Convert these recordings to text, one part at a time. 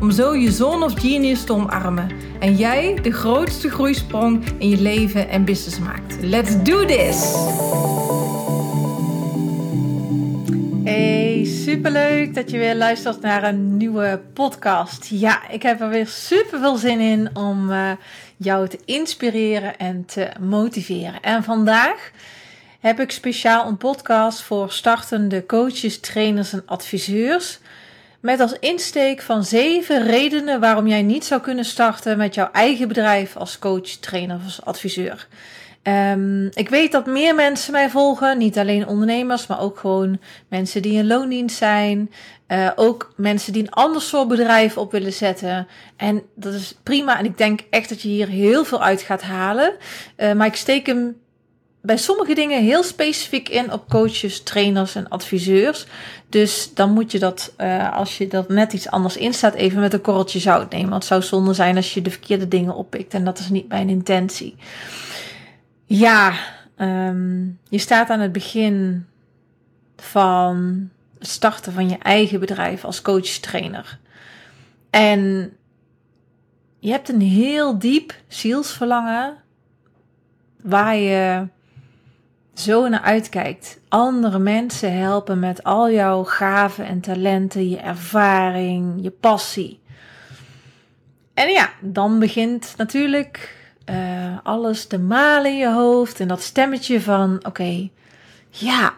om zo je zone of genius te omarmen en jij de grootste groeisprong in je leven en business maakt. Let's do this! Hey, superleuk dat je weer luistert naar een nieuwe podcast. Ja, ik heb er weer super veel zin in om uh, jou te inspireren en te motiveren. En vandaag heb ik speciaal een podcast voor startende coaches, trainers en adviseurs met als insteek van zeven redenen waarom jij niet zou kunnen starten met jouw eigen bedrijf als coach, trainer of als adviseur. Um, ik weet dat meer mensen mij volgen, niet alleen ondernemers, maar ook gewoon mensen die in loondienst zijn. Uh, ook mensen die een ander soort bedrijf op willen zetten. En dat is prima. En ik denk echt dat je hier heel veel uit gaat halen. Uh, maar ik steek hem bij sommige dingen heel specifiek in op coaches, trainers en adviseurs. Dus dan moet je dat, uh, als je dat net iets anders instaat, even met een korreltje zout nemen. Want het zou zonde zijn als je de verkeerde dingen oppikt. En dat is niet mijn intentie. Ja, um, je staat aan het begin van het starten van je eigen bedrijf als coach-trainer. En je hebt een heel diep zielsverlangen waar je zo naar uitkijkt. Andere mensen helpen met al jouw gaven en talenten, je ervaring, je passie. En ja, dan begint natuurlijk uh, alles te malen in je hoofd en dat stemmetje van: oké, ja,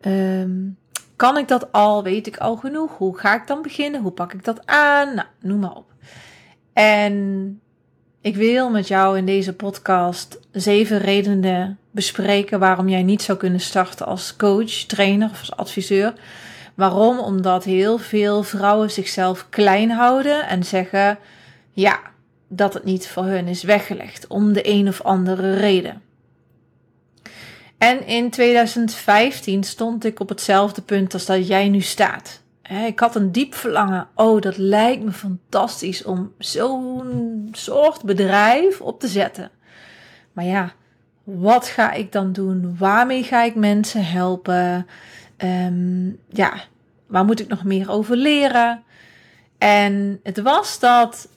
um, kan ik dat al? Weet ik al genoeg? Hoe ga ik dan beginnen? Hoe pak ik dat aan? Nou, noem maar op. En ik wil met jou in deze podcast zeven redenen bespreken waarom jij niet zou kunnen starten als coach, trainer of als adviseur. Waarom? Omdat heel veel vrouwen zichzelf klein houden en zeggen ja, dat het niet voor hun is weggelegd om de een of andere reden. En in 2015 stond ik op hetzelfde punt als dat jij nu staat. Ik had een diep verlangen. Oh, dat lijkt me fantastisch om zo'n soort bedrijf op te zetten. Maar ja, wat ga ik dan doen? Waarmee ga ik mensen helpen? Um, ja, waar moet ik nog meer over leren? En het was dat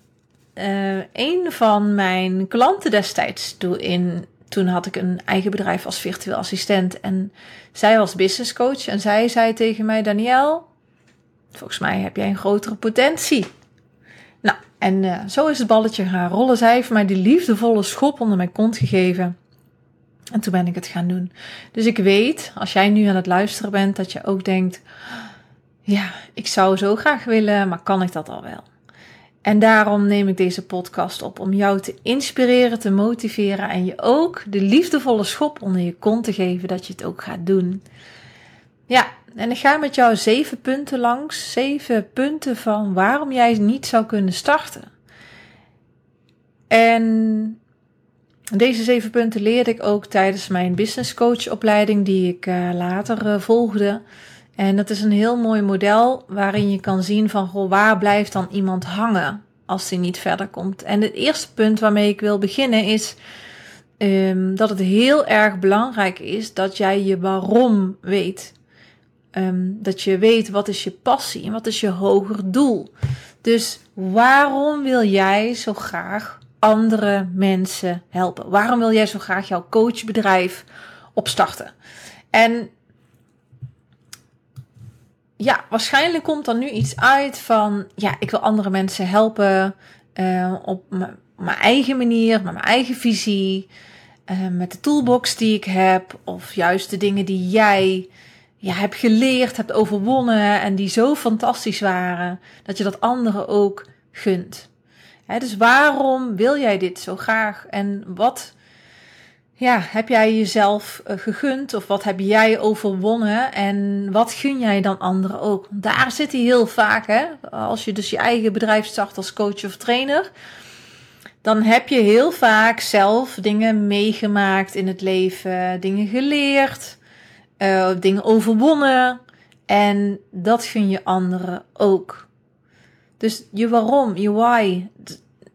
uh, een van mijn klanten destijds toen in. Toen had ik een eigen bedrijf als virtueel assistent. En zij was business coach. En zij zei tegen mij: Daniel, volgens mij heb jij een grotere potentie. Nou, en uh, zo is het balletje gaan rollen. Zij heeft mij die liefdevolle schop onder mijn kont gegeven. En toen ben ik het gaan doen. Dus ik weet, als jij nu aan het luisteren bent, dat je ook denkt: ja, ik zou zo graag willen, maar kan ik dat al wel? En daarom neem ik deze podcast op om jou te inspireren, te motiveren en je ook de liefdevolle schop onder je kont te geven dat je het ook gaat doen. Ja, en ik ga met jou zeven punten langs, zeven punten van waarom jij niet zou kunnen starten. En deze zeven punten leerde ik ook tijdens mijn business coach opleiding die ik uh, later uh, volgde. En dat is een heel mooi model waarin je kan zien van goh, waar blijft dan iemand hangen als hij niet verder komt. En het eerste punt waarmee ik wil beginnen is um, dat het heel erg belangrijk is dat jij je waarom weet. Um, dat je weet wat is je passie en wat is je hoger doel. Dus waarom wil jij zo graag andere mensen helpen? Waarom wil jij zo graag jouw coachbedrijf opstarten? En ja, waarschijnlijk komt er nu iets uit van, ja, ik wil andere mensen helpen uh, op mijn eigen manier, met mijn eigen visie, uh, met de toolbox die ik heb, of juist de dingen die jij ja, hebt geleerd, hebt overwonnen en die zo fantastisch waren, dat je dat anderen ook gunt. Dus waarom wil jij dit zo graag en wat ja, heb jij jezelf eh, gegund of wat heb jij overwonnen en wat gun jij dan anderen ook? Daar zit hij heel vaak, hè? Als je dus je eigen bedrijf start als coach of trainer, dan heb je heel vaak zelf dingen meegemaakt in het leven, dingen geleerd, uh, dingen overwonnen en dat gun je anderen ook. Dus je waarom, je why,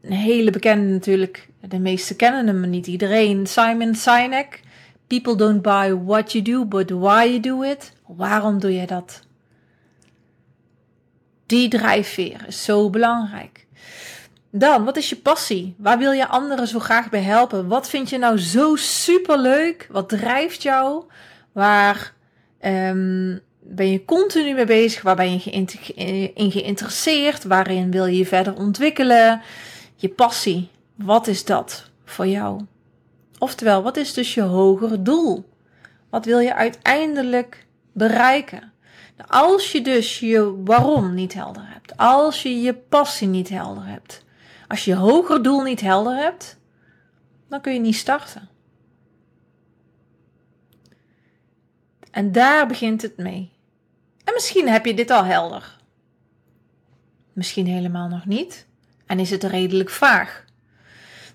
een hele bekende natuurlijk de meesten kennen hem, niet iedereen. Simon Sinek. People don't buy what you do, but why you do it. Waarom doe je dat? Die drijfveer is zo belangrijk. Dan, wat is je passie? Waar wil je anderen zo graag bij helpen? Wat vind je nou zo superleuk? Wat drijft jou? Waar um, ben je continu mee bezig? Waar ben je in geïnteresseerd? Waarin wil je je verder ontwikkelen? Je passie. Wat is dat voor jou? Oftewel, wat is dus je hogere doel? Wat wil je uiteindelijk bereiken? Nou, als je dus je waarom niet helder hebt, als je je passie niet helder hebt, als je hoger doel niet helder hebt, dan kun je niet starten. En daar begint het mee. En misschien heb je dit al helder. Misschien helemaal nog niet. En is het redelijk vaag.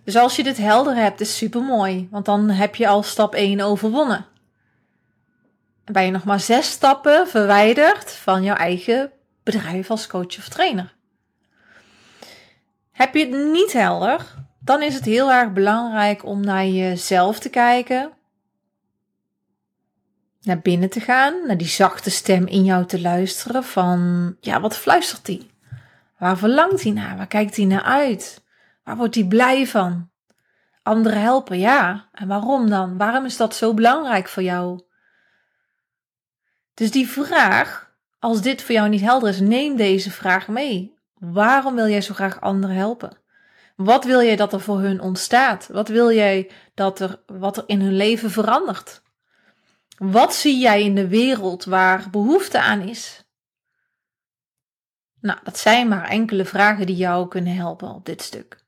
Dus als je dit helder hebt, is super mooi, want dan heb je al stap 1 overwonnen. En ben je nog maar zes stappen verwijderd van jouw eigen bedrijf als coach of trainer. Heb je het niet helder, dan is het heel erg belangrijk om naar jezelf te kijken, naar binnen te gaan, naar die zachte stem in jou te luisteren van, ja, wat fluistert die? Waar verlangt hij naar? Waar kijkt hij naar uit? Waar wordt hij blij van? Anderen helpen, ja. En waarom dan? Waarom is dat zo belangrijk voor jou? Dus die vraag, als dit voor jou niet helder is, neem deze vraag mee. Waarom wil jij zo graag anderen helpen? Wat wil jij dat er voor hun ontstaat? Wat wil jij dat er, wat er in hun leven verandert? Wat zie jij in de wereld waar behoefte aan is? Nou, dat zijn maar enkele vragen die jou kunnen helpen op dit stuk.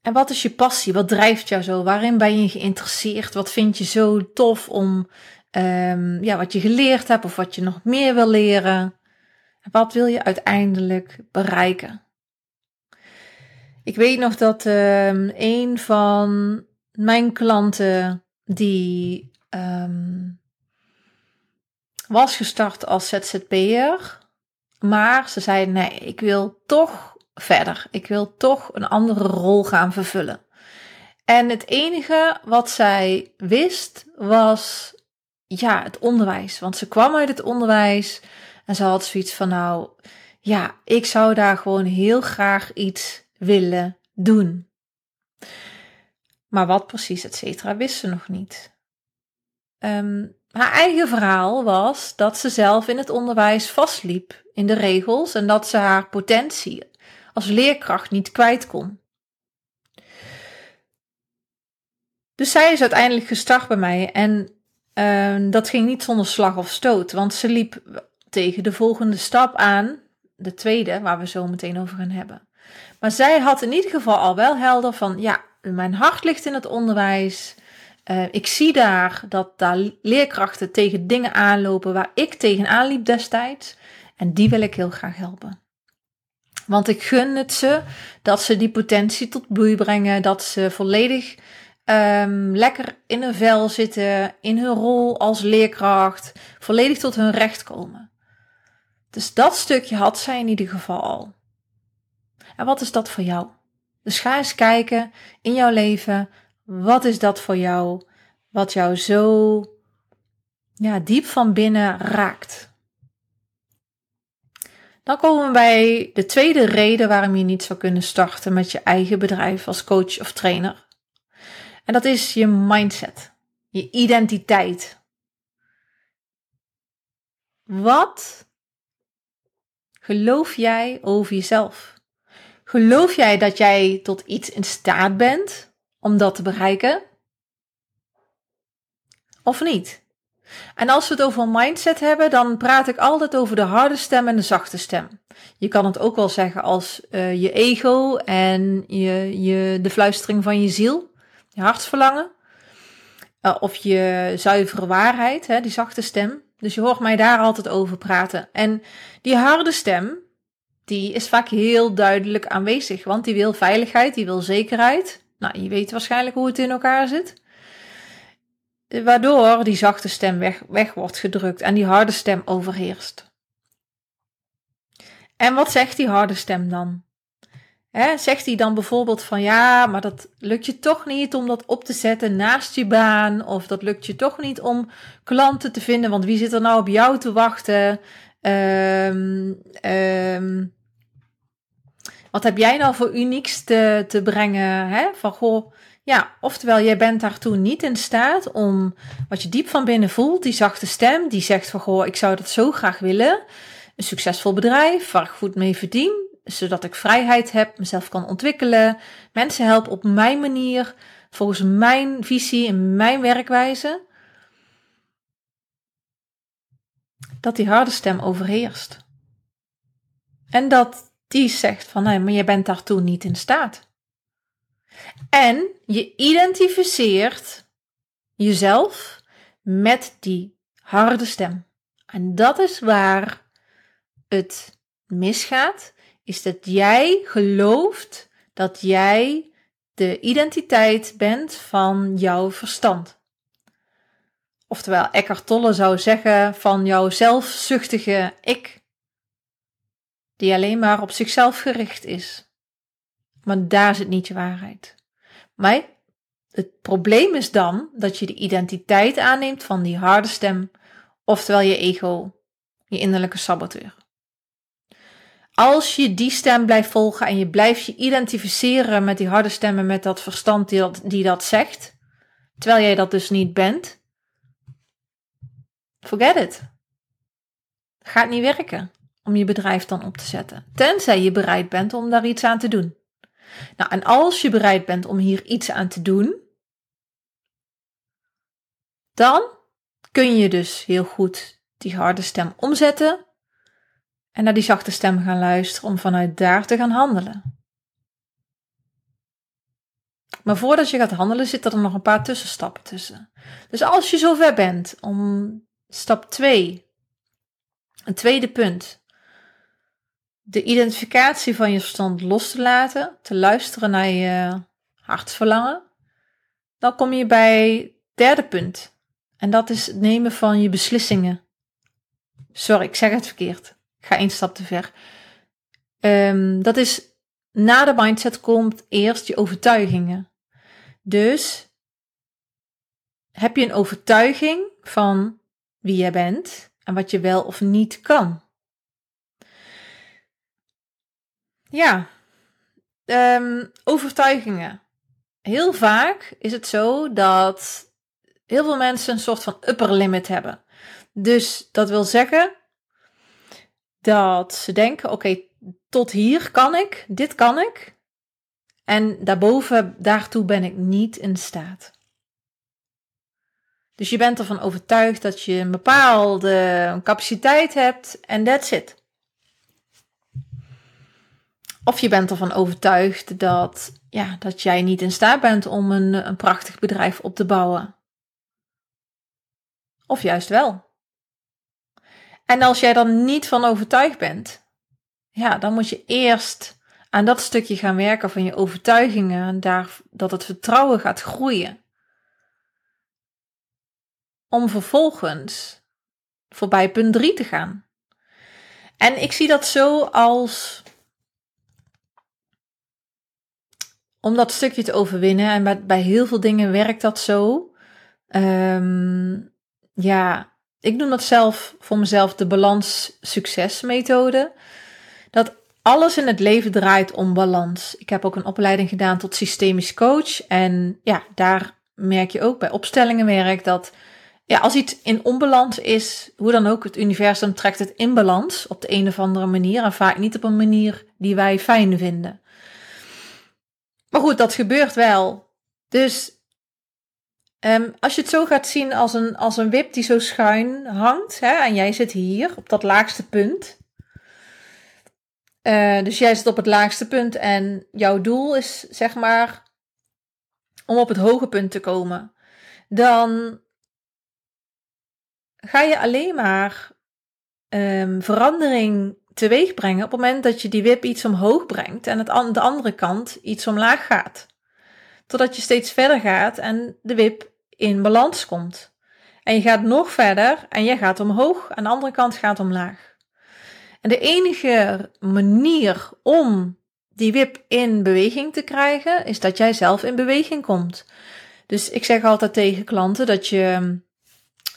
En wat is je passie? Wat drijft jou zo? Waarin ben je geïnteresseerd? Wat vind je zo tof om, um, ja, wat je geleerd hebt of wat je nog meer wil leren? Wat wil je uiteindelijk bereiken? Ik weet nog dat um, een van mijn klanten die um, was gestart als ZZP'er, maar ze zei nee, ik wil toch verder. Ik wil toch een andere rol gaan vervullen. En het enige wat zij wist was ja, het onderwijs. Want ze kwam uit het onderwijs en ze had zoiets van nou, ja, ik zou daar gewoon heel graag iets willen doen. Maar wat precies, et cetera, wist ze nog niet. Ehm, haar eigen verhaal was dat ze zelf in het onderwijs vastliep in de regels en dat ze haar potentie als leerkracht niet kwijt kon. Dus zij is uiteindelijk gestart bij mij en uh, dat ging niet zonder slag of stoot, want ze liep tegen de volgende stap aan, de tweede, waar we zo meteen over gaan hebben. Maar zij had in ieder geval al wel helder van, ja, mijn hart ligt in het onderwijs. Uh, ik zie daar dat daar leerkrachten tegen dingen aanlopen waar ik tegenaan liep destijds. En die wil ik heel graag helpen. Want ik gun het ze dat ze die potentie tot bloei brengen, dat ze volledig um, lekker in hun vel zitten, in hun rol als leerkracht, volledig tot hun recht komen. Dus dat stukje had zij in ieder geval al. En wat is dat voor jou? Dus ga eens kijken in jouw leven, wat is dat voor jou, wat jou zo ja, diep van binnen raakt. Dan komen we bij de tweede reden waarom je niet zou kunnen starten met je eigen bedrijf als coach of trainer. En dat is je mindset, je identiteit. Wat geloof jij over jezelf? Geloof jij dat jij tot iets in staat bent om dat te bereiken? Of niet? En als we het over mindset hebben, dan praat ik altijd over de harde stem en de zachte stem. Je kan het ook wel zeggen als uh, je ego en je, je, de fluistering van je ziel. je hartsverlangen. Uh, of je zuivere waarheid, hè, die zachte stem. Dus je hoort mij daar altijd over praten. En die harde stem, die is vaak heel duidelijk aanwezig. Want die wil veiligheid, die wil zekerheid. Nou, je weet waarschijnlijk hoe het in elkaar zit. Waardoor die zachte stem weg, weg wordt gedrukt en die harde stem overheerst. En wat zegt die harde stem dan? zegt hij dan bijvoorbeeld van ja, maar dat lukt je toch niet om dat op te zetten naast je baan, of dat lukt je toch niet om klanten te vinden, want wie zit er nou op jou te wachten? Um, wat heb jij nou voor unieks te, te brengen? Hè? Van goh, ja, oftewel, jij bent daartoe niet in staat om wat je diep van binnen voelt, die zachte stem, die zegt van goh, ik zou dat zo graag willen. Een succesvol bedrijf waar ik goed mee verdien, zodat ik vrijheid heb, mezelf kan ontwikkelen, mensen help op mijn manier, volgens mijn visie en mijn werkwijze. Dat die harde stem overheerst. En dat die zegt van nee, maar je bent daartoe niet in staat. En je identificeert jezelf met die harde stem. En dat is waar het misgaat, is dat jij gelooft dat jij de identiteit bent van jouw verstand. Oftewel, Eckhart Tolle zou zeggen van jouw zelfzuchtige ik, die alleen maar op zichzelf gericht is. Maar daar zit niet je waarheid. Maar het probleem is dan dat je de identiteit aanneemt van die harde stem, oftewel je ego, je innerlijke saboteur. Als je die stem blijft volgen en je blijft je identificeren met die harde stemmen, met dat verstand die dat, die dat zegt, terwijl jij dat dus niet bent, forget it. Gaat niet werken om je bedrijf dan op te zetten. Tenzij je bereid bent om daar iets aan te doen. Nou, en als je bereid bent om hier iets aan te doen, dan kun je dus heel goed die harde stem omzetten en naar die zachte stem gaan luisteren om vanuit daar te gaan handelen. Maar voordat je gaat handelen, zitten er nog een paar tussenstappen tussen. Dus als je zover bent om stap 2, een tweede punt, de identificatie van je verstand los te laten, te luisteren naar je hartsverlangen, dan kom je bij het derde punt. En dat is het nemen van je beslissingen. Sorry, ik zeg het verkeerd. Ik ga één stap te ver. Um, dat is na de mindset komt eerst je overtuigingen. Dus heb je een overtuiging van wie jij bent en wat je wel of niet kan. Ja, um, overtuigingen. Heel vaak is het zo dat heel veel mensen een soort van upper limit hebben. Dus dat wil zeggen dat ze denken: oké, tot hier kan ik, dit kan ik. En daarboven, daartoe ben ik niet in staat. Dus je bent ervan overtuigd dat je een bepaalde capaciteit hebt en that's it. Of je bent ervan overtuigd dat, ja, dat jij niet in staat bent om een, een prachtig bedrijf op te bouwen. Of juist wel. En als jij er niet van overtuigd bent, ja, dan moet je eerst aan dat stukje gaan werken van je overtuigingen en daar, dat het vertrouwen gaat groeien. Om vervolgens voorbij punt 3 te gaan. En ik zie dat zo als om dat stukje te overwinnen. En bij, bij heel veel dingen werkt dat zo. Um, ja, ik noem dat zelf voor mezelf de balans-succes-methode. Dat alles in het leven draait om balans. Ik heb ook een opleiding gedaan tot systemisch coach. En ja, daar merk je ook bij opstellingenwerk dat ja, als iets in onbalans is, hoe dan ook, het universum trekt het in balans op de een of andere manier. En vaak niet op een manier die wij fijn vinden. Maar goed, dat gebeurt wel. Dus Um, als je het zo gaat zien als een, als een wip die zo schuin hangt, hè, en jij zit hier op dat laagste punt. Uh, dus jij zit op het laagste punt en jouw doel is zeg maar om op het hoge punt te komen, dan ga je alleen maar um, verandering teweeg brengen op het moment dat je die wip iets omhoog brengt en het de andere kant iets omlaag gaat. Totdat je steeds verder gaat en de wip in balans komt. En je gaat nog verder en je gaat omhoog en de andere kant gaat omlaag. En de enige manier om die wip in beweging te krijgen, is dat jij zelf in beweging komt. Dus ik zeg altijd tegen klanten dat je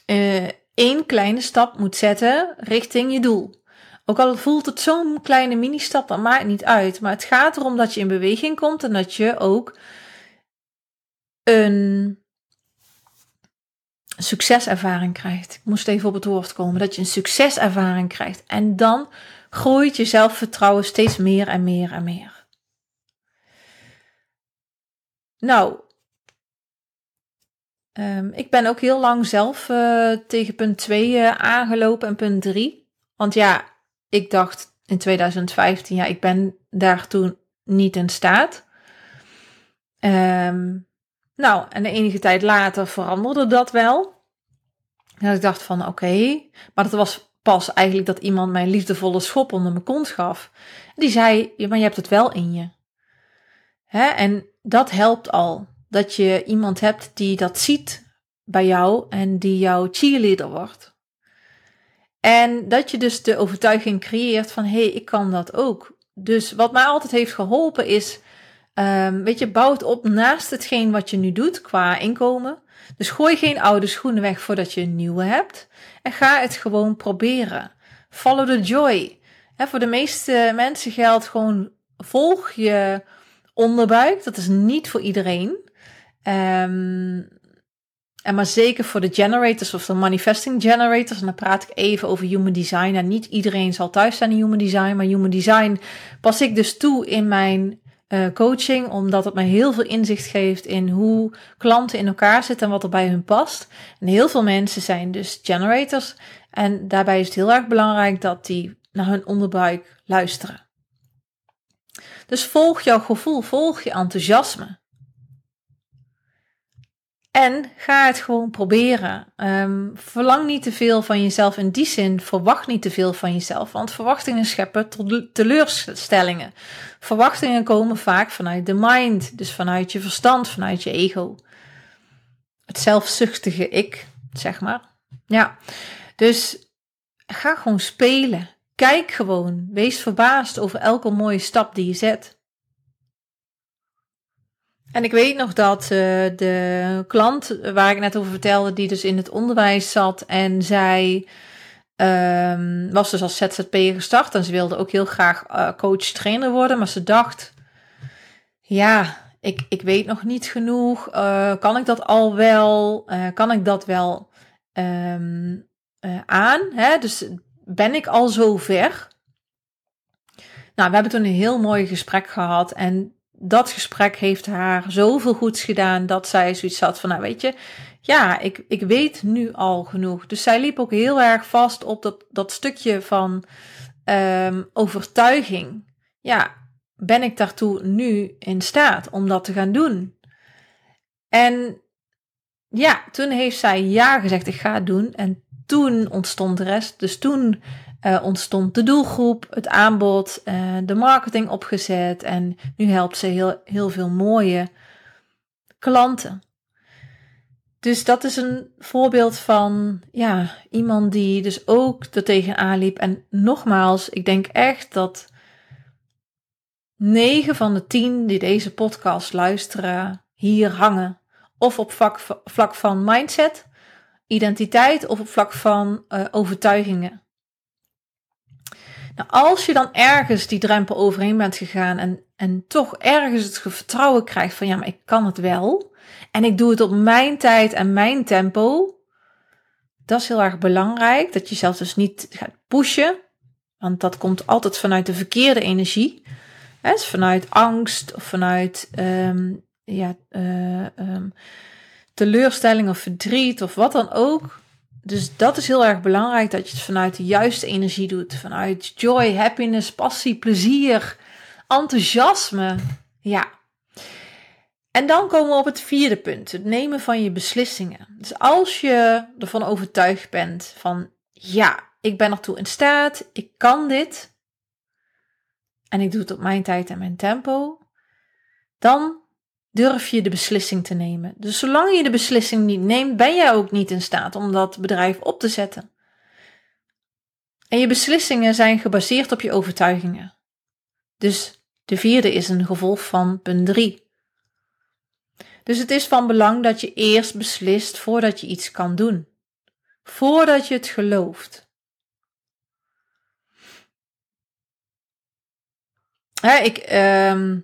uh, één kleine stap moet zetten richting je doel. Ook al voelt het zo'n kleine mini-stap, dat maakt niet uit. Maar het gaat erom dat je in beweging komt en dat je ook een succeservaring krijgt. Ik moest even op het woord komen. Dat je een succeservaring krijgt. En dan groeit je zelfvertrouwen steeds meer en meer en meer. Nou, um, ik ben ook heel lang zelf uh, tegen punt 2 uh, eh, aangelopen en punt 3. Want ja, ik dacht in 2015, ja, ik ben daar toen niet in staat. Um, nou, en de enige tijd later veranderde dat wel. En ik dacht van oké, maar dat was pas eigenlijk dat iemand mij liefdevolle schop onder mijn kont gaf. Die zei, maar je hebt het wel in je. Hè? En dat helpt al. Dat je iemand hebt die dat ziet bij jou en die jouw cheerleader wordt. En dat je dus de overtuiging creëert van hé, hey, ik kan dat ook. Dus wat mij altijd heeft geholpen is, um, weet je, bouw het op naast hetgeen wat je nu doet qua inkomen. Dus gooi geen oude schoenen weg voordat je een nieuwe hebt. En ga het gewoon proberen. Follow the joy. voor de meeste mensen geldt gewoon volg je onderbuik. Dat is niet voor iedereen. Um, en maar zeker voor de generators of de manifesting generators. En dan praat ik even over human design. En niet iedereen zal thuis zijn in human design. Maar human design pas ik dus toe in mijn uh, coaching. Omdat het me heel veel inzicht geeft in hoe klanten in elkaar zitten en wat er bij hun past. En heel veel mensen zijn dus generators. En daarbij is het heel erg belangrijk dat die naar hun onderbuik luisteren. Dus volg jouw gevoel, volg je enthousiasme. En ga het gewoon proberen. Um, verlang niet te veel van jezelf in die zin. Verwacht niet te veel van jezelf. Want verwachtingen scheppen teleurstellingen. Verwachtingen komen vaak vanuit de mind. Dus vanuit je verstand, vanuit je ego. Het zelfzuchtige ik, zeg maar. Ja, dus ga gewoon spelen. Kijk gewoon. Wees verbaasd over elke mooie stap die je zet. En ik weet nog dat uh, de klant waar ik net over vertelde, die dus in het onderwijs zat en zij um, was dus als ZZP'er gestart en ze wilde ook heel graag uh, coach-trainer worden, maar ze dacht, ja, ik, ik weet nog niet genoeg, uh, kan ik dat al wel, kan ik dat wel um, aan? Hè? Dus ben ik al zo ver? Nou, we hebben toen een heel mooi gesprek gehad en dat gesprek heeft haar zoveel goeds gedaan dat zij zoiets had van, nou weet je, ja, ik, ik weet nu al genoeg. Dus zij liep ook heel erg vast op dat, dat stukje van um, overtuiging. Ja, ben ik daartoe nu in staat om dat te gaan doen? En ja, toen heeft zij ja gezegd, ik ga het doen. En toen ontstond de rest. Dus toen uh, ontstond de doelgroep, het aanbod, uh, de marketing opgezet en nu helpt ze heel, heel veel mooie klanten. Dus dat is een voorbeeld van ja, iemand die dus ook er tegenaan liep. En nogmaals, ik denk echt dat 9 van de 10 die deze podcast luisteren hier hangen. Of op vlak, van mindset, identiteit of op vlak van uh, overtuigingen. Nou, als je dan ergens die drempel overheen bent gegaan en, en toch ergens het vertrouwen krijgt van ja, maar ik kan het wel. En ik doe het op mijn tijd en mijn tempo. Dat is heel erg belangrijk. Dat je zelf dus niet gaat pushen. Want dat komt altijd vanuit de verkeerde energie. Hè, dus vanuit angst of vanuit um, ja, uh, um, teleurstelling of verdriet of wat dan ook. Dus dat is heel erg belangrijk dat je het vanuit de juiste energie doet. Vanuit joy, happiness, passie, plezier, enthousiasme. Ja. En dan komen we op het vierde punt, het nemen van je beslissingen. Dus als je ervan overtuigd bent van ja, ik ben ertoe in staat, ik kan dit en ik doe het op mijn tijd en mijn tempo, dan durf je de beslissing te nemen. Dus zolang je de beslissing niet neemt, ben jij ook niet in staat om dat bedrijf op te zetten. En je beslissingen zijn gebaseerd op je overtuigingen. Dus de vierde is een gevolg van punt 3. Dus het is van belang dat je eerst beslist voordat je iets kan doen. Voordat je het gelooft. ik, ehm,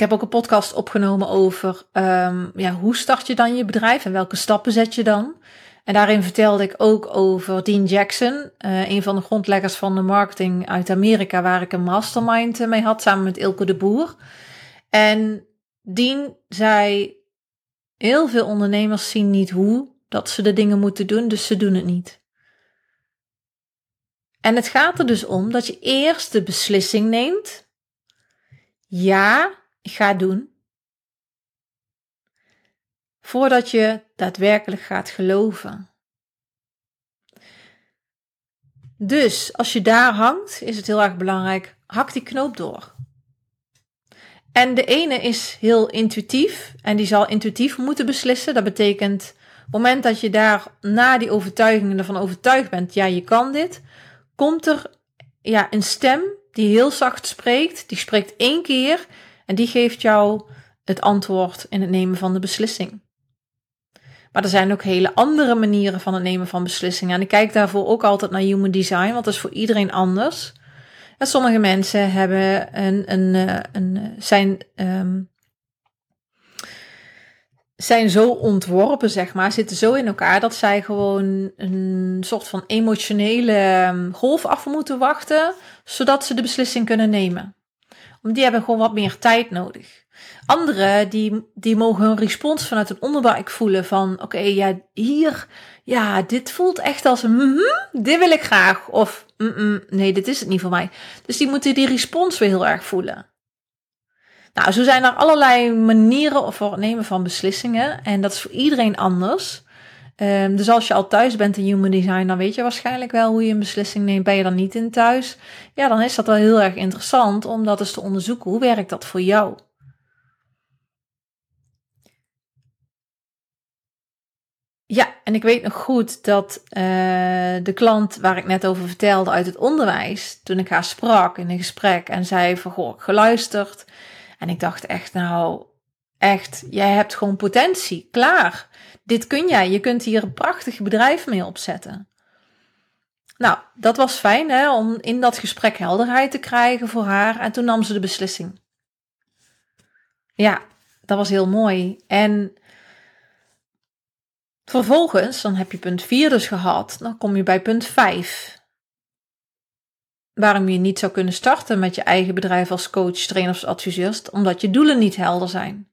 ik heb ook een podcast opgenomen over um, ja, hoe start je dan je bedrijf en welke stappen zet je dan. En daarin vertelde ik ook over Dean Jackson, uh, een van de grondleggers van de marketing uit Amerika, waar ik een mastermind mee had samen met Ilke de Boer. En Dean zei: Heel veel ondernemers zien niet hoe dat ze de dingen moeten doen, dus ze doen het niet. En het gaat er dus om dat je eerst de beslissing neemt. Ja, ga doen. Voordat je daadwerkelijk gaat geloven. Dus als je daar hangt, is het heel erg belangrijk, hak die knoop door. En de ene is heel intuïtief en die zal intuïtief moeten beslissen. Dat betekent, op het moment dat je daar na die overtuigingen ervan overtuigd bent, ja, je kan dit, komt er ja, een stem die heel zacht spreekt. Die spreekt één keer en die geeft jou het antwoord in het nemen van de beslissing. Maar er zijn ook hele andere manieren van het nemen van beslissingen. En ik kijk daarvoor ook altijd naar human design, want dat is voor iedereen anders. En sommige mensen hebben een, een, eh, een, eh, zijn, um, zijn zo ontworpen, zeg maar, zitten zo in elkaar dat zij gewoon een soort van emotionele ehm, golf af moeten wachten, zodat ze de beslissing kunnen nemen. Want die hebben gewoon wat meer tijd nodig. Anderen die, die mogen hun respons vanuit het onderbuik voelen van oké, ja, hier, ja, dit voelt echt als een mm dit wil ik graag. Of mm nee, dit is het niet voor mij. Dus die moeten die respons weer heel erg voelen. Nou, zo zijn er allerlei manieren voor het nemen van beslissingen. En dat is voor iedereen anders. Um, dus als je al thuis bent in human design, dan weet je waarschijnlijk wel hoe je een beslissing neemt. Ben je dan niet in thuis? Ja, dan is dat wel heel erg interessant om dat eens te onderzoeken. Hoe werkt dat voor jou? Ja, en ik weet nog goed dat uh, de klant waar ik net over vertelde uit het onderwijs, toen ik haar sprak in een gesprek en zei van goh, geluisterd. En ik dacht echt, nou, echt, jij hebt gewoon potentie, klaar. Dit kun jij, je kunt hier een prachtig bedrijf mee opzetten. Nou, dat was fijn hè, om in dat gesprek helderheid te krijgen voor haar. En toen nam ze de beslissing. Ja, dat was heel mooi. En Vervolgens, dan heb je punt 4 dus gehad, dan kom je bij punt 5. Waarom je niet zou kunnen starten met je eigen bedrijf als coach, trainer of adviseur, omdat je doelen niet helder zijn.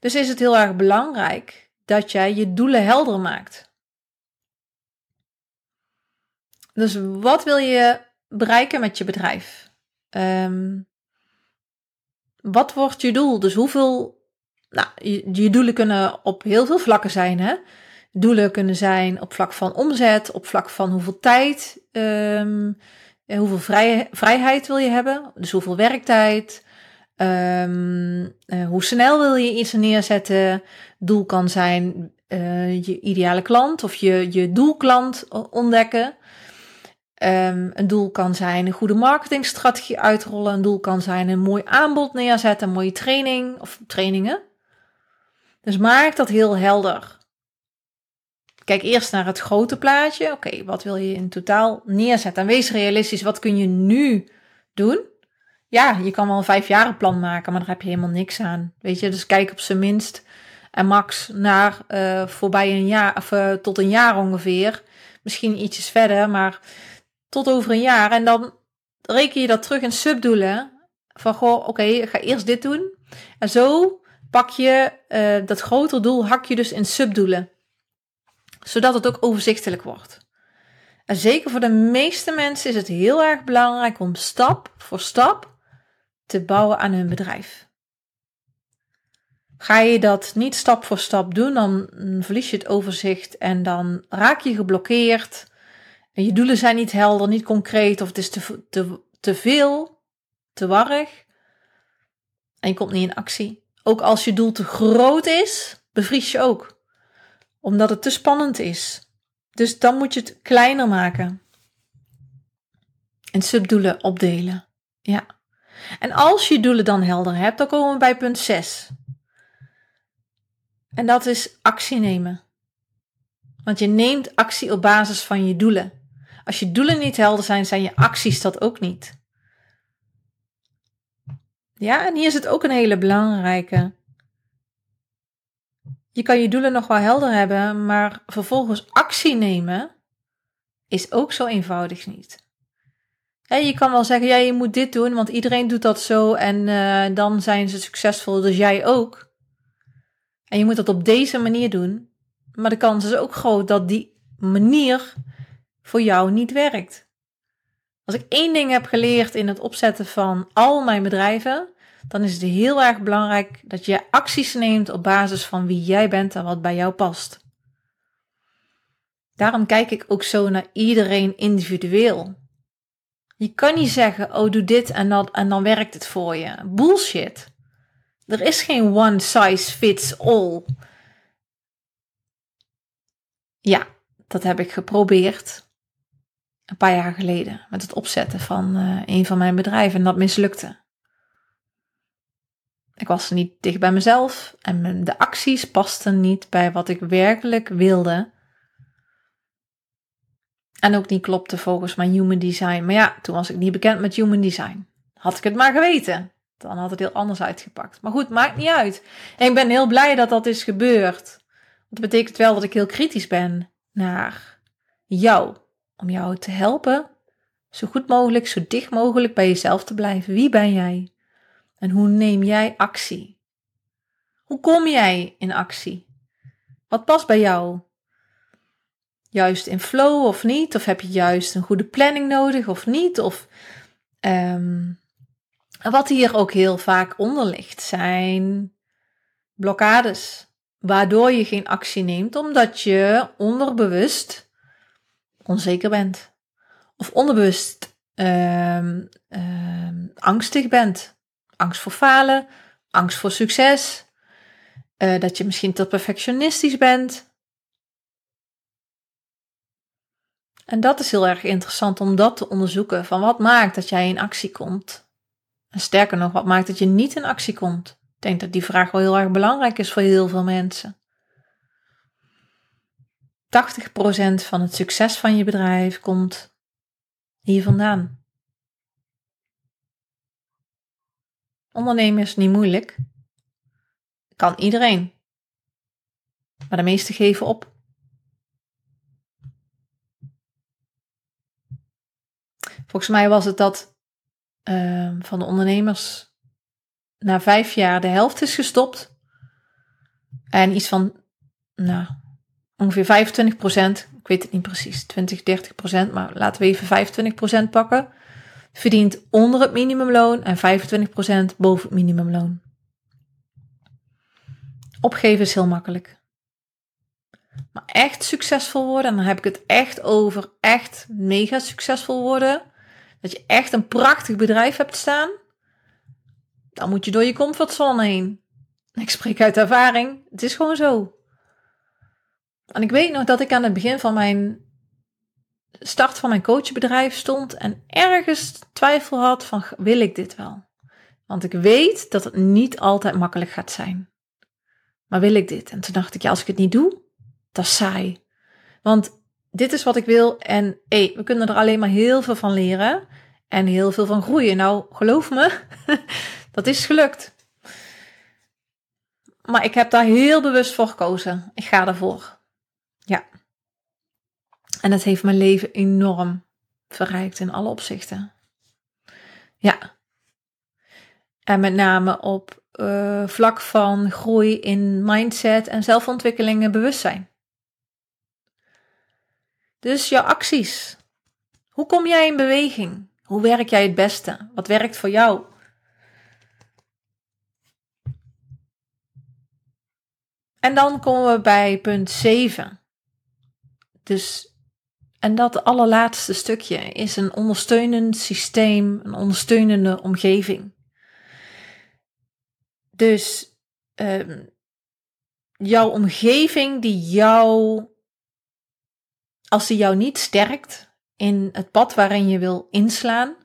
Dus is het heel erg belangrijk dat jij je doelen helder maakt. Dus wat wil je bereiken met je bedrijf? Um, wat wordt je doel? Dus hoeveel nou, je, doelen kunnen op heel veel vlakken zijn. Hè? Doelen kunnen zijn op vlak van omzet, op vlak van hoeveel tijd, um, hoeveel vrij, vrijheid wil je hebben, dus hoeveel werktijd, um, uh, hoe snel wil je iets neerzetten. Doel kan zijn uh, je ideale klant of je, je doelklant ontdekken. Um, een doel kan zijn een goede marketingstrategie uitrollen. Een doel kan zijn een mooi aanbod neerzetten, een mooie training of trainingen. Dus maak dat heel helder. Kijk eerst naar het grote plaatje. Oké, wat wil je in totaal neerzetten? En wees realistisch, wat kun je nu doen? Ja, je kan wel een vijfjaren plan maken, maar daar heb je helemaal niks aan. Weet je, dus kijk op zijn minst en max naar uh, voorbij een jaar, of uh, tot een jaar ongeveer. Misschien ietsjes verder, maar tot over een jaar. En dan reken je dat terug in subdoelen. Van goh, oké, ik ga eerst dit doen. En zo pak je uh, dat grotere doel, hak je dus in subdoelen. Zodat het ook overzichtelijk wordt. En zeker voor de meeste mensen is het heel erg belangrijk om stap voor stap te bouwen aan hun bedrijf. Ga je dat niet stap voor stap doen, dan verlies je het overzicht en dan raak je geblokkeerd. En je doelen zijn niet helder, niet concreet of het is te, te, te veel, te warrig. En je komt niet in actie. Ook als je doel te groot is, bevries je ook. Omdat het te spannend is. Dus dan moet je het kleiner maken. En subdoelen opdelen. Ja. En als je doelen dan helder hebt, dan komen we bij punt 6. En dat is actie nemen. Want je neemt actie op basis van je doelen. Als je doelen niet helder zijn, zijn je acties dat ook niet. Ja, en hier is het ook een hele belangrijke. Je kan je doelen nog wel helder hebben, maar vervolgens actie nemen is ook zo eenvoudig niet. Je kan wel zeggen, ja, je moet dit doen, want iedereen doet dat zo en uh, dan zijn ze succesvol, dus jij ook. En je moet dat op deze manier doen. Maar de kans is ook groot dat die manier voor jou niet werkt. Als ik één ding heb geleerd in het opzetten van al mijn bedrijven, dan is het heel erg belangrijk dat je acties neemt op basis van wie jij bent en wat bij jou past. Daarom kijk ik ook zo naar iedereen individueel. Je kan niet zeggen, oh doe dit en dat en dan werkt het voor je. Bullshit. Er is geen one size fits all. Ja, dat heb ik geprobeerd. Een paar jaar geleden. Met het opzetten van uh, een van mijn bedrijven. En dat mislukte. Ik was niet dicht bij mezelf. En de acties pasten niet bij wat ik werkelijk wilde. En ook niet klopte volgens mijn human design. Maar ja, toen was ik niet bekend met human design. Had ik het maar geweten dan had het heel anders uitgepakt. Maar goed, maakt niet uit. En ik ben heel blij dat dat is gebeurd. Dat betekent wel dat ik heel kritisch ben naar jou. Om jou te helpen zo goed mogelijk, zo dicht mogelijk bij jezelf te blijven. Wie ben jij? En hoe neem jij actie? Hoe kom jij in actie? Wat past bij jou? Juist in flow of niet? Of heb je juist een goede planning nodig of niet? Of um, wat hier ook heel vaak onder ligt, zijn blokkades. Waardoor je geen actie neemt, omdat je onderbewust onzeker bent. Of onderbewust um, um, angstig bent. Angst voor falen, angst voor succes. Uh, dat je misschien te perfectionistisch bent. En dat is heel erg interessant om dat te onderzoeken. Van wat maakt dat jij in actie komt en sterker nog, wat maakt dat je niet in actie komt? Ik denk dat die vraag wel heel erg belangrijk is voor heel veel mensen. 80% van het succes van je bedrijf komt hier vandaan. Ondernemen is niet moeilijk. Kan iedereen. Maar de meesten geven op. Volgens mij was het dat Ehm, van de ondernemers na vijf jaar de helft is gestopt. En iets van, nou, ongeveer 25 procent, ik weet het niet precies, 20, 30 procent, maar laten we even 25 procent pakken, verdient onder het minimumloon en 25 procent boven het minimumloon. Opgeven is heel makkelijk. Maar echt succesvol worden, en dan heb ik het echt over echt mega succesvol worden, dat je echt een prachtig bedrijf hebt staan, dan moet je door je comfortzone heen. Ik spreek uit ervaring, het is gewoon zo. En ik weet nog dat ik aan het begin van mijn start van mijn coachbedrijf stond en ergens twijfel had van wil ik dit wel? Want ik weet dat het niet altijd makkelijk gaat zijn. Maar wil ik dit? En toen dacht ik, ja, als ik het niet doe, dat is saai. Want dit is wat ik wil en hey, we kunnen er alleen maar heel veel van leren en heel veel van groeien. Nou, geloof me, dat is gelukt. Maar ik heb daar heel bewust voor gekozen. Ik ga ervoor. Ja. En het heeft mijn leven enorm verrijkt in alle opzichten. Ja. En met name op uh, vlak van groei in mindset en zelfontwikkeling en bewustzijn. Dus jouw acties. Hoe kom jij in beweging? Hoe werk jij het beste? Wat werkt voor jou? En dan komen we bij punt 7. Dus, en dat allerlaatste stukje is een ondersteunend systeem, een ondersteunende omgeving. Dus um, jouw omgeving die jou, als die jou niet sterkt in het pad waarin je wil inslaan,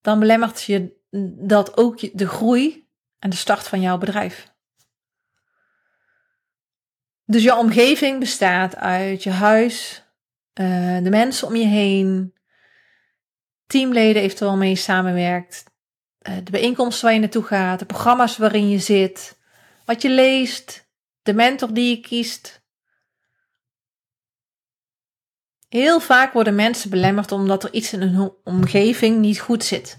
dan belemmert je dat ook de groei en de start van jouw bedrijf. Dus je omgeving bestaat uit je huis, uh, de mensen om je heen, teamleden eventueel mee samenwerkt, uh, de bijeenkomsten waar je naartoe gaat, de programma's waarin je zit, wat je leest, de mentor die je kiest. Heel vaak worden mensen belemmerd omdat er iets in hun omgeving niet goed zit.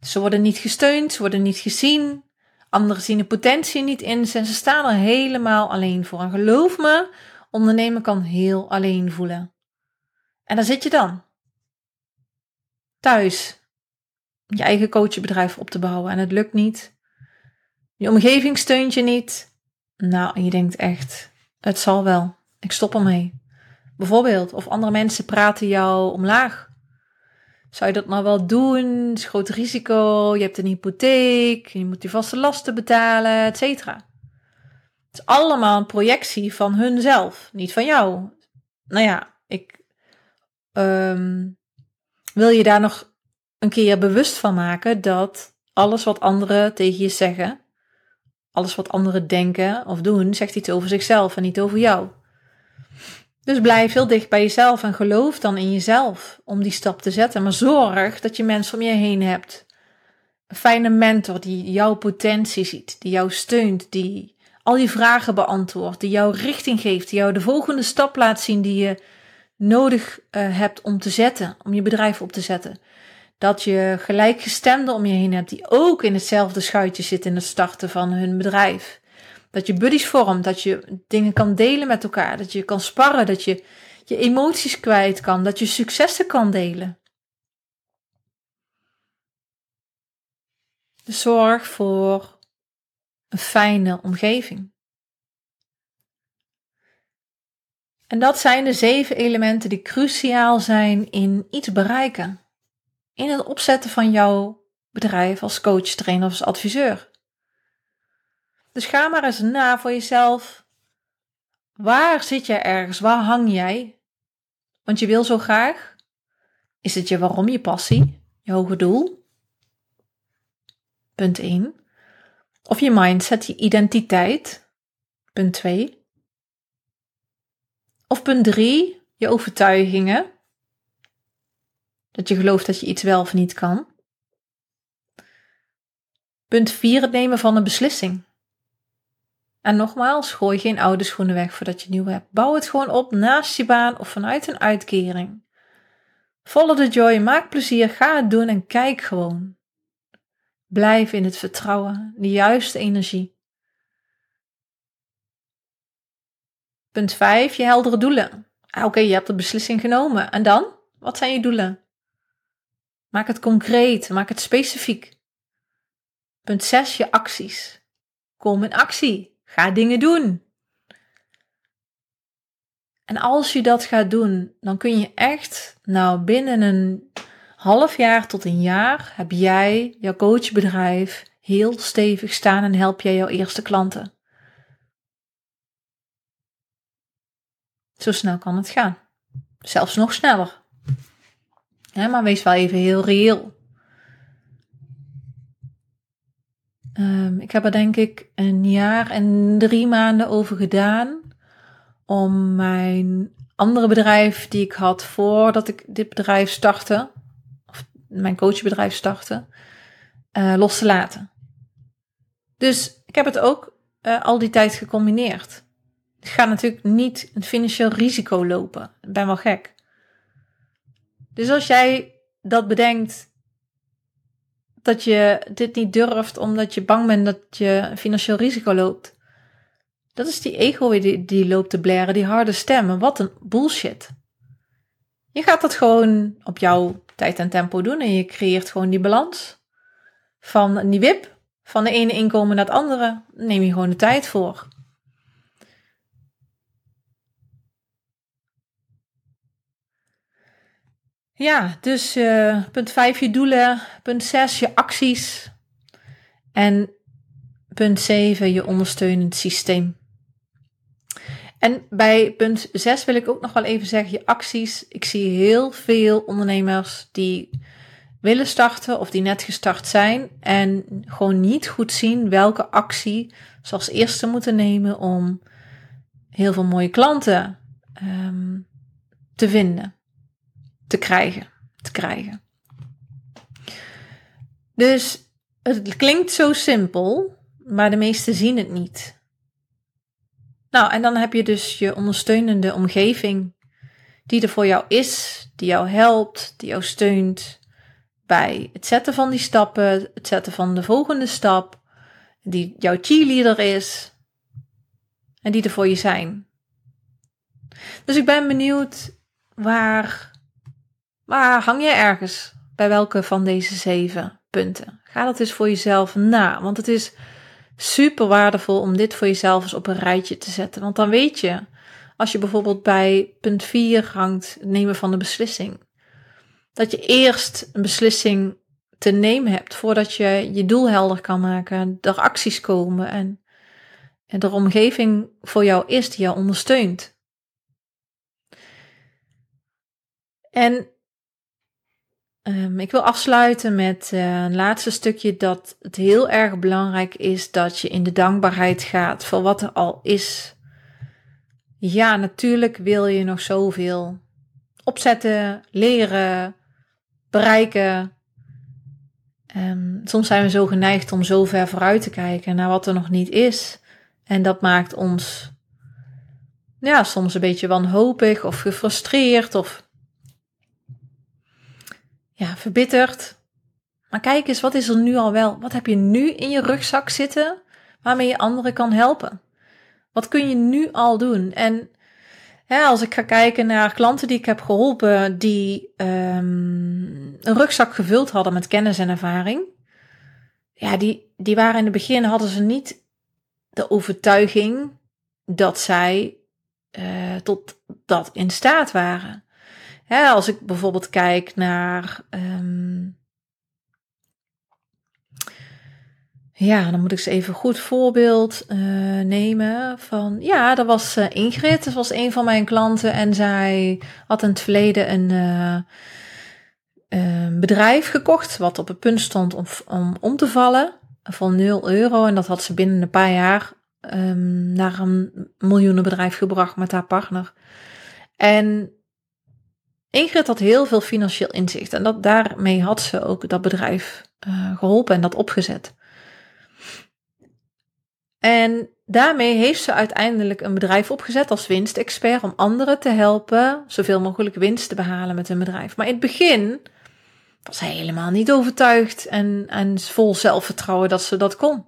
Ze worden niet gesteund, ze worden niet gezien, Anderen zien de potentie niet in en ze staan er helemaal alleen voor. En geloof me, ondernemen kan heel alleen voelen. En daar zit je dan. Thuis. Je eigen coachenbedrijf op te bouwen en het lukt niet. Je omgeving steunt je niet. Nou, je denkt echt, het zal wel. Ik stop ermee. Bijvoorbeeld, of andere mensen praten jou omlaag. Zou je dat nou wel doen? Het is groot risico. Je hebt een hypotheek. Je moet die vaste lasten betalen, et cetera. Het is allemaal een projectie van hunzelf, niet van jou. Nou ja, ik ehm, wil je daar nog een keer bewust van maken dat alles wat anderen tegen je zeggen, alles wat anderen denken of doen, zegt iets over zichzelf en niet over jou. Dus blijf heel dicht bij jezelf en geloof dan in jezelf om die stap te zetten. Maar zorg dat je mensen om je heen hebt. Een fijne mentor die jouw potentie ziet, die jou steunt, die al die vragen beantwoordt, die jou richting geeft, die jou de volgende stap laat zien die je nodig uh, hebt om te zetten, om je bedrijf op te zetten. Dat je gelijkgestemden om je heen hebt die ook in hetzelfde schuitje zitten in het starten van hun bedrijf. Dat je buddies vormt, dat je dingen kan delen met elkaar, dat je kan sparren, dat je je emoties kwijt kan, dat je successen kan delen. Dus zorg voor een fijne omgeving. En dat zijn de zeven elementen die cruciaal zijn in iets bereiken. In het opzetten van jouw bedrijf als coach, trainer of als adviseur. Dus ga maar eens na voor jezelf. Waar zit jij ergens? Waar hang jij? Want je wil zo graag. Is het je waarom, je passie, je hoge doel? Punt 1. Of je mindset, je identiteit. Punt 2. Of punt 3, je overtuigingen. Dat je gelooft dat je iets wel of niet kan. Punt 4, het nemen van een beslissing. En nogmaals, gooi geen oude schoenen weg voordat je nieuw hebt. Bouw het gewoon op naast je baan of vanuit een uitkering. Follow the joy, maak plezier, ga het doen en kijk gewoon. Blijf in het vertrouwen, de juiste energie. Punt 5, je heldere doelen. Ah, Oké, je hebt de beslissing genomen. En dan? Wat zijn je doelen? Maak het concreet, maak het specifiek. Punt 6, je acties. Kom in actie. Ga dingen doen. En als je dat gaat doen, dan kun je echt, nou binnen een half jaar tot een jaar, heb jij jouw coachbedrijf heel stevig staan en help jij jouw eerste klanten. Zo snel kan het gaan. Zelfs nog sneller. maar wees wel even heel reëel. Um, ik heb er denk ik een jaar en drie maanden over gedaan om mijn andere bedrijf die ik had voordat ik dit bedrijf startte, of mijn coachbedrijf startte, uh, los te laten. Dus ik heb het ook uh, al die tijd gecombineerd. Ik ga natuurlijk niet een financieel risico lopen. Ik ben wel gek. Dus als jij dat bedenkt dat je dit niet durft omdat je bang bent dat je financieel risico loopt. Dat is die ego die, die loopt te blaren, die harde stemmen. Wat een bullshit. Je gaat dat gewoon op jouw tijd en tempo doen en je creëert gewoon die balans van die wip, van de ene inkomen naar het andere. neem je gewoon de tijd voor. Ja, dus uh, punt 5 je doelen, punt 6 je acties en punt 7 je ondersteunend systeem. En bij punt 6 wil ik ook nog wel even zeggen je acties. Ik zie heel veel ondernemers die willen starten of die net gestart zijn en gewoon niet goed zien welke actie ze als eerste moeten nemen om heel veel mooie klanten um, te vinden, te krijgen, te krijgen. Dus het klinkt zo simpel, maar de meesten zien het niet. Nou, en dan heb je dus je ondersteunende omgeving die er voor jou is, die jou helpt, die jou steunt bij het zetten van die stappen, het zetten van de volgende stap, die jouw cheerleader is en die er voor je zijn. Dus ik ben benieuwd waar, waar hang je ergens bij welke van deze zeven punten? Ga dat eens voor jezelf na, want het is super waardevol om dit voor jezelf eens op een rijtje te zetten. Want dan weet je, als je bijvoorbeeld bij punt 4 hangt, het nemen van de beslissing, dat je eerst een beslissing te nemen hebt voordat je je doel helder kan maken, er acties komen en, en de omgeving voor jou is die jou ondersteunt. En um, ik wil afsluiten met uh, een laatste stukje dat het heel erg belangrijk is dat je in de dankbaarheid gaat voor wat er al is. Ja, natuurlijk wil je nog zoveel opzetten, leren, bereiken. Um, soms zijn we zo geneigd om zo ver vooruit te kijken naar wat er nog niet is. En dat maakt ons ja, soms een beetje wanhopig of gefrustreerd of ja, verbitterd. Maar kijk eens, wat is er nu al wel? Wat heb je nu in je rugzak zitten waarmee je anderen kan helpen? Wat kun je nu al doen? En als ik ga kijken naar klanten die ik heb geholpen, die um, een rugzak gevuld hadden met kennis en ervaring. Ja, die, die waren in het begin, hadden ze niet de overtuiging dat zij uh, tot dat in staat waren. Hè, als ik bijvoorbeeld kijk naar. Um, ja, dan moet ik eens even goed voorbeeld uh, nemen van. Ja, dat was uh, Ingrid, dat was een van mijn klanten. En zij had in het verleden een. Uh, bedrijf gekocht wat op het punt stond om, om om te vallen van 0 euro. En dat had ze binnen een paar jaar um, naar een miljoenenbedrijf gebracht met haar partner. En Ingrid had heel veel financieel inzicht en dat, daarmee had ze ook dat bedrijf uh, geholpen en dat opgezet. En daarmee heeft ze uiteindelijk een bedrijf opgezet als winstexpert om anderen te helpen zoveel mogelijk winst te behalen met hun bedrijf. Maar in het begin was hij helemaal niet overtuigd en, en vol zelfvertrouwen dat ze dat kon.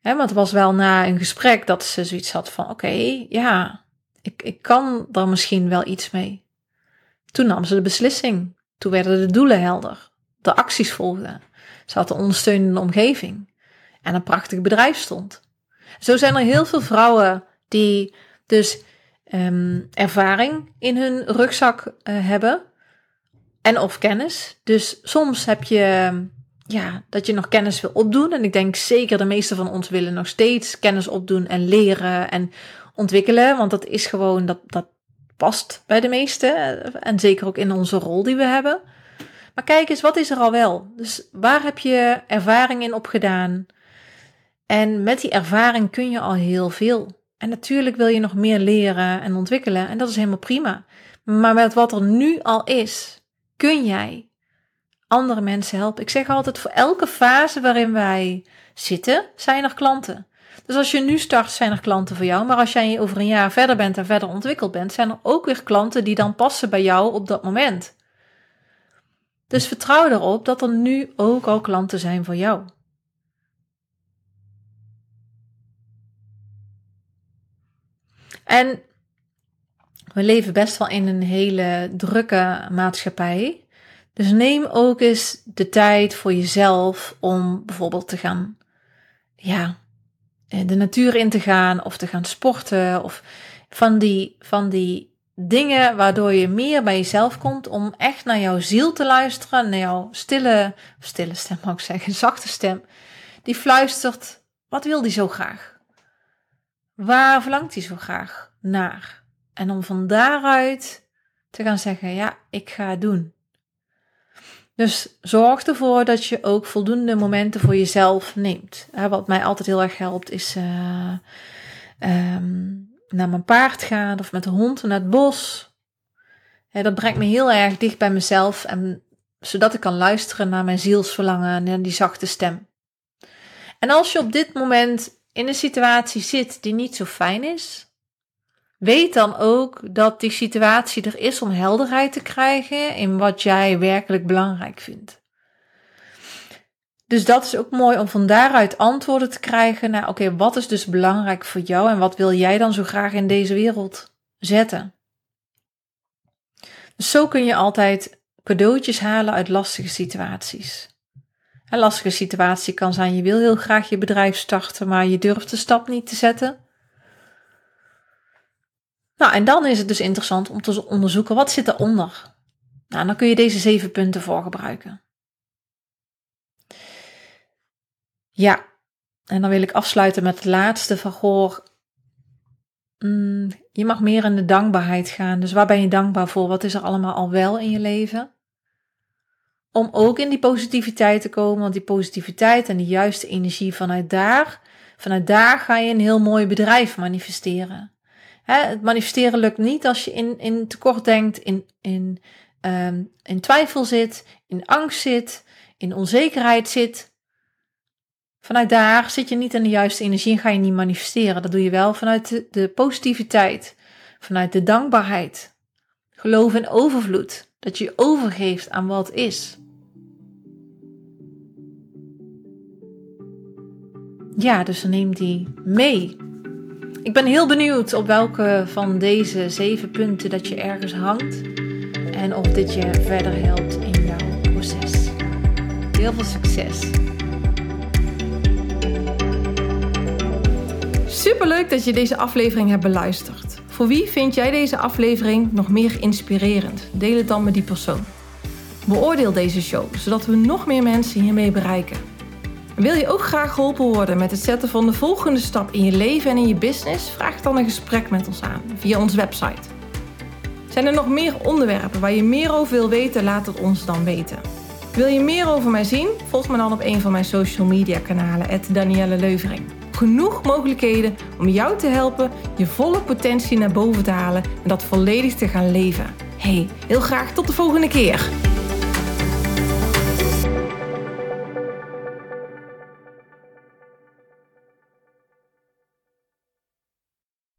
want het was wel na een gesprek dat ze zoiets had van: oké, ja, ik, ik kan daar misschien wel iets mee. Toen nam ze de beslissing. Toen werden de doelen helder. De acties volgden. Ze had een ondersteunende omgeving. En een prachtig bedrijf stond. Zo zijn er heel veel vrouwen die dus um, ervaring in hun rugzak uh, hebben. En of kennis. Dus soms heb je ja, dat je nog kennis wil opdoen. En ik denk zeker de meeste van ons willen nog steeds kennis opdoen en leren en ontwikkelen. Want dat is gewoon, dat, dat past bij de meesten. En zeker ook in onze rol die we hebben. Maar kijk eens, wat is er al wel? Dus waar heb je ervaring in opgedaan? En met die ervaring kun je al heel veel. En natuurlijk wil je nog meer leren en ontwikkelen. En dat is helemaal prima. Maar met wat er nu al is, kun jij andere mensen helpen. Ik zeg altijd, voor elke fase waarin wij zitten, zijn er klanten. Dus als je nu start, zijn er klanten voor jou. Maar als jij over een jaar verder bent en verder ontwikkeld bent, zijn er ook weer klanten die dan passen bij jou op dat moment. Dus vertrouw erop dat er nu ook al klanten zijn voor jou. En we leven best wel in een hele drukke maatschappij. Dus neem ook eens de tijd voor jezelf om bijvoorbeeld te gaan ja, de natuur in te gaan of te gaan sporten of van die, van die dingen waardoor je meer bij jezelf komt om echt naar jouw ziel te luisteren, naar jouw stille, stille stem mag ik zeggen, zachte stem, die fluistert, wat wil die zo graag? Waar verlangt hij zo graag naar? En om van daaruit te gaan zeggen, ja, ik ga het doen. Dus zorg ervoor dat je ook voldoende momenten voor jezelf neemt. Wat mij altijd heel erg helpt is uh, um, naar mijn paard gaan of met de hond naar het bos. dat brengt me heel erg dicht bij mezelf en zodat ik kan luisteren naar mijn zielsverlangen en die zachte stem. En als je op dit moment in een situatie zit die niet zo fijn is, weet dan ook dat die situatie er is om helderheid te krijgen in wat jij werkelijk belangrijk vindt. Dus dat is ook mooi om van daaruit antwoorden te krijgen naar, oké, wat is dus belangrijk voor jou en wat wil jij dan zo graag in deze wereld zetten? Dus zo kun je altijd cadeautjes halen uit lastige situaties. Een lastige situatie kan zijn, je wil heel graag je bedrijf starten, maar je durft de stap niet te zetten. Nou, en dan is het dus interessant om te onderzoeken, wat zit eronder? Nou, dan kun je deze zeven punten voor gebruiken. Ja, en dan wil ik afsluiten met het laatste van Goor. Mm, je mag meer in de dankbaarheid gaan. Dus waar ben je dankbaar voor? Wat is er allemaal al wel in je leven? Om ook in die positiviteit te komen, want die positiviteit en die juiste energie vanuit daar, vanuit daar ga je een heel mooi bedrijf manifesteren. Het manifesteren lukt niet als je in, in tekort denkt, in, in, um, in twijfel zit, in angst zit, in onzekerheid zit. Vanuit daar zit je niet in de juiste energie en ga je niet manifesteren. Dat doe je wel vanuit de, positiviteit, vanuit de dankbaarheid. Geloof in overvloed, dat je je overgeeft aan wat is. Ja, dus neem die mee. Ik ben heel benieuwd op welke van deze zeven punten dat je ergens hangt en of dit je verder helpt in jouw proces. Heel veel succes! Superleuk dat je deze aflevering hebt beluisterd. Voor wie vind jij deze aflevering nog meer inspirerend? Deel het dan met die persoon. Beoordeel deze show, zodat we nog meer mensen hiermee bereiken. Wil je ook graag geholpen worden met het zetten van de volgende stap in je leven en in je business? Vraag dan een gesprek met ons aan via onze website. Zijn er nog meer onderwerpen waar je meer over wil weten? Laat het ons dan weten. Wil je meer over mij zien? Volg me dan op een van mijn social media kanalen, Danielle Leuvering genoeg mogelijkheden om jou te helpen je volle potentie naar boven te halen en dat volledig te gaan leven. Hey, heel graag tot de volgende keer.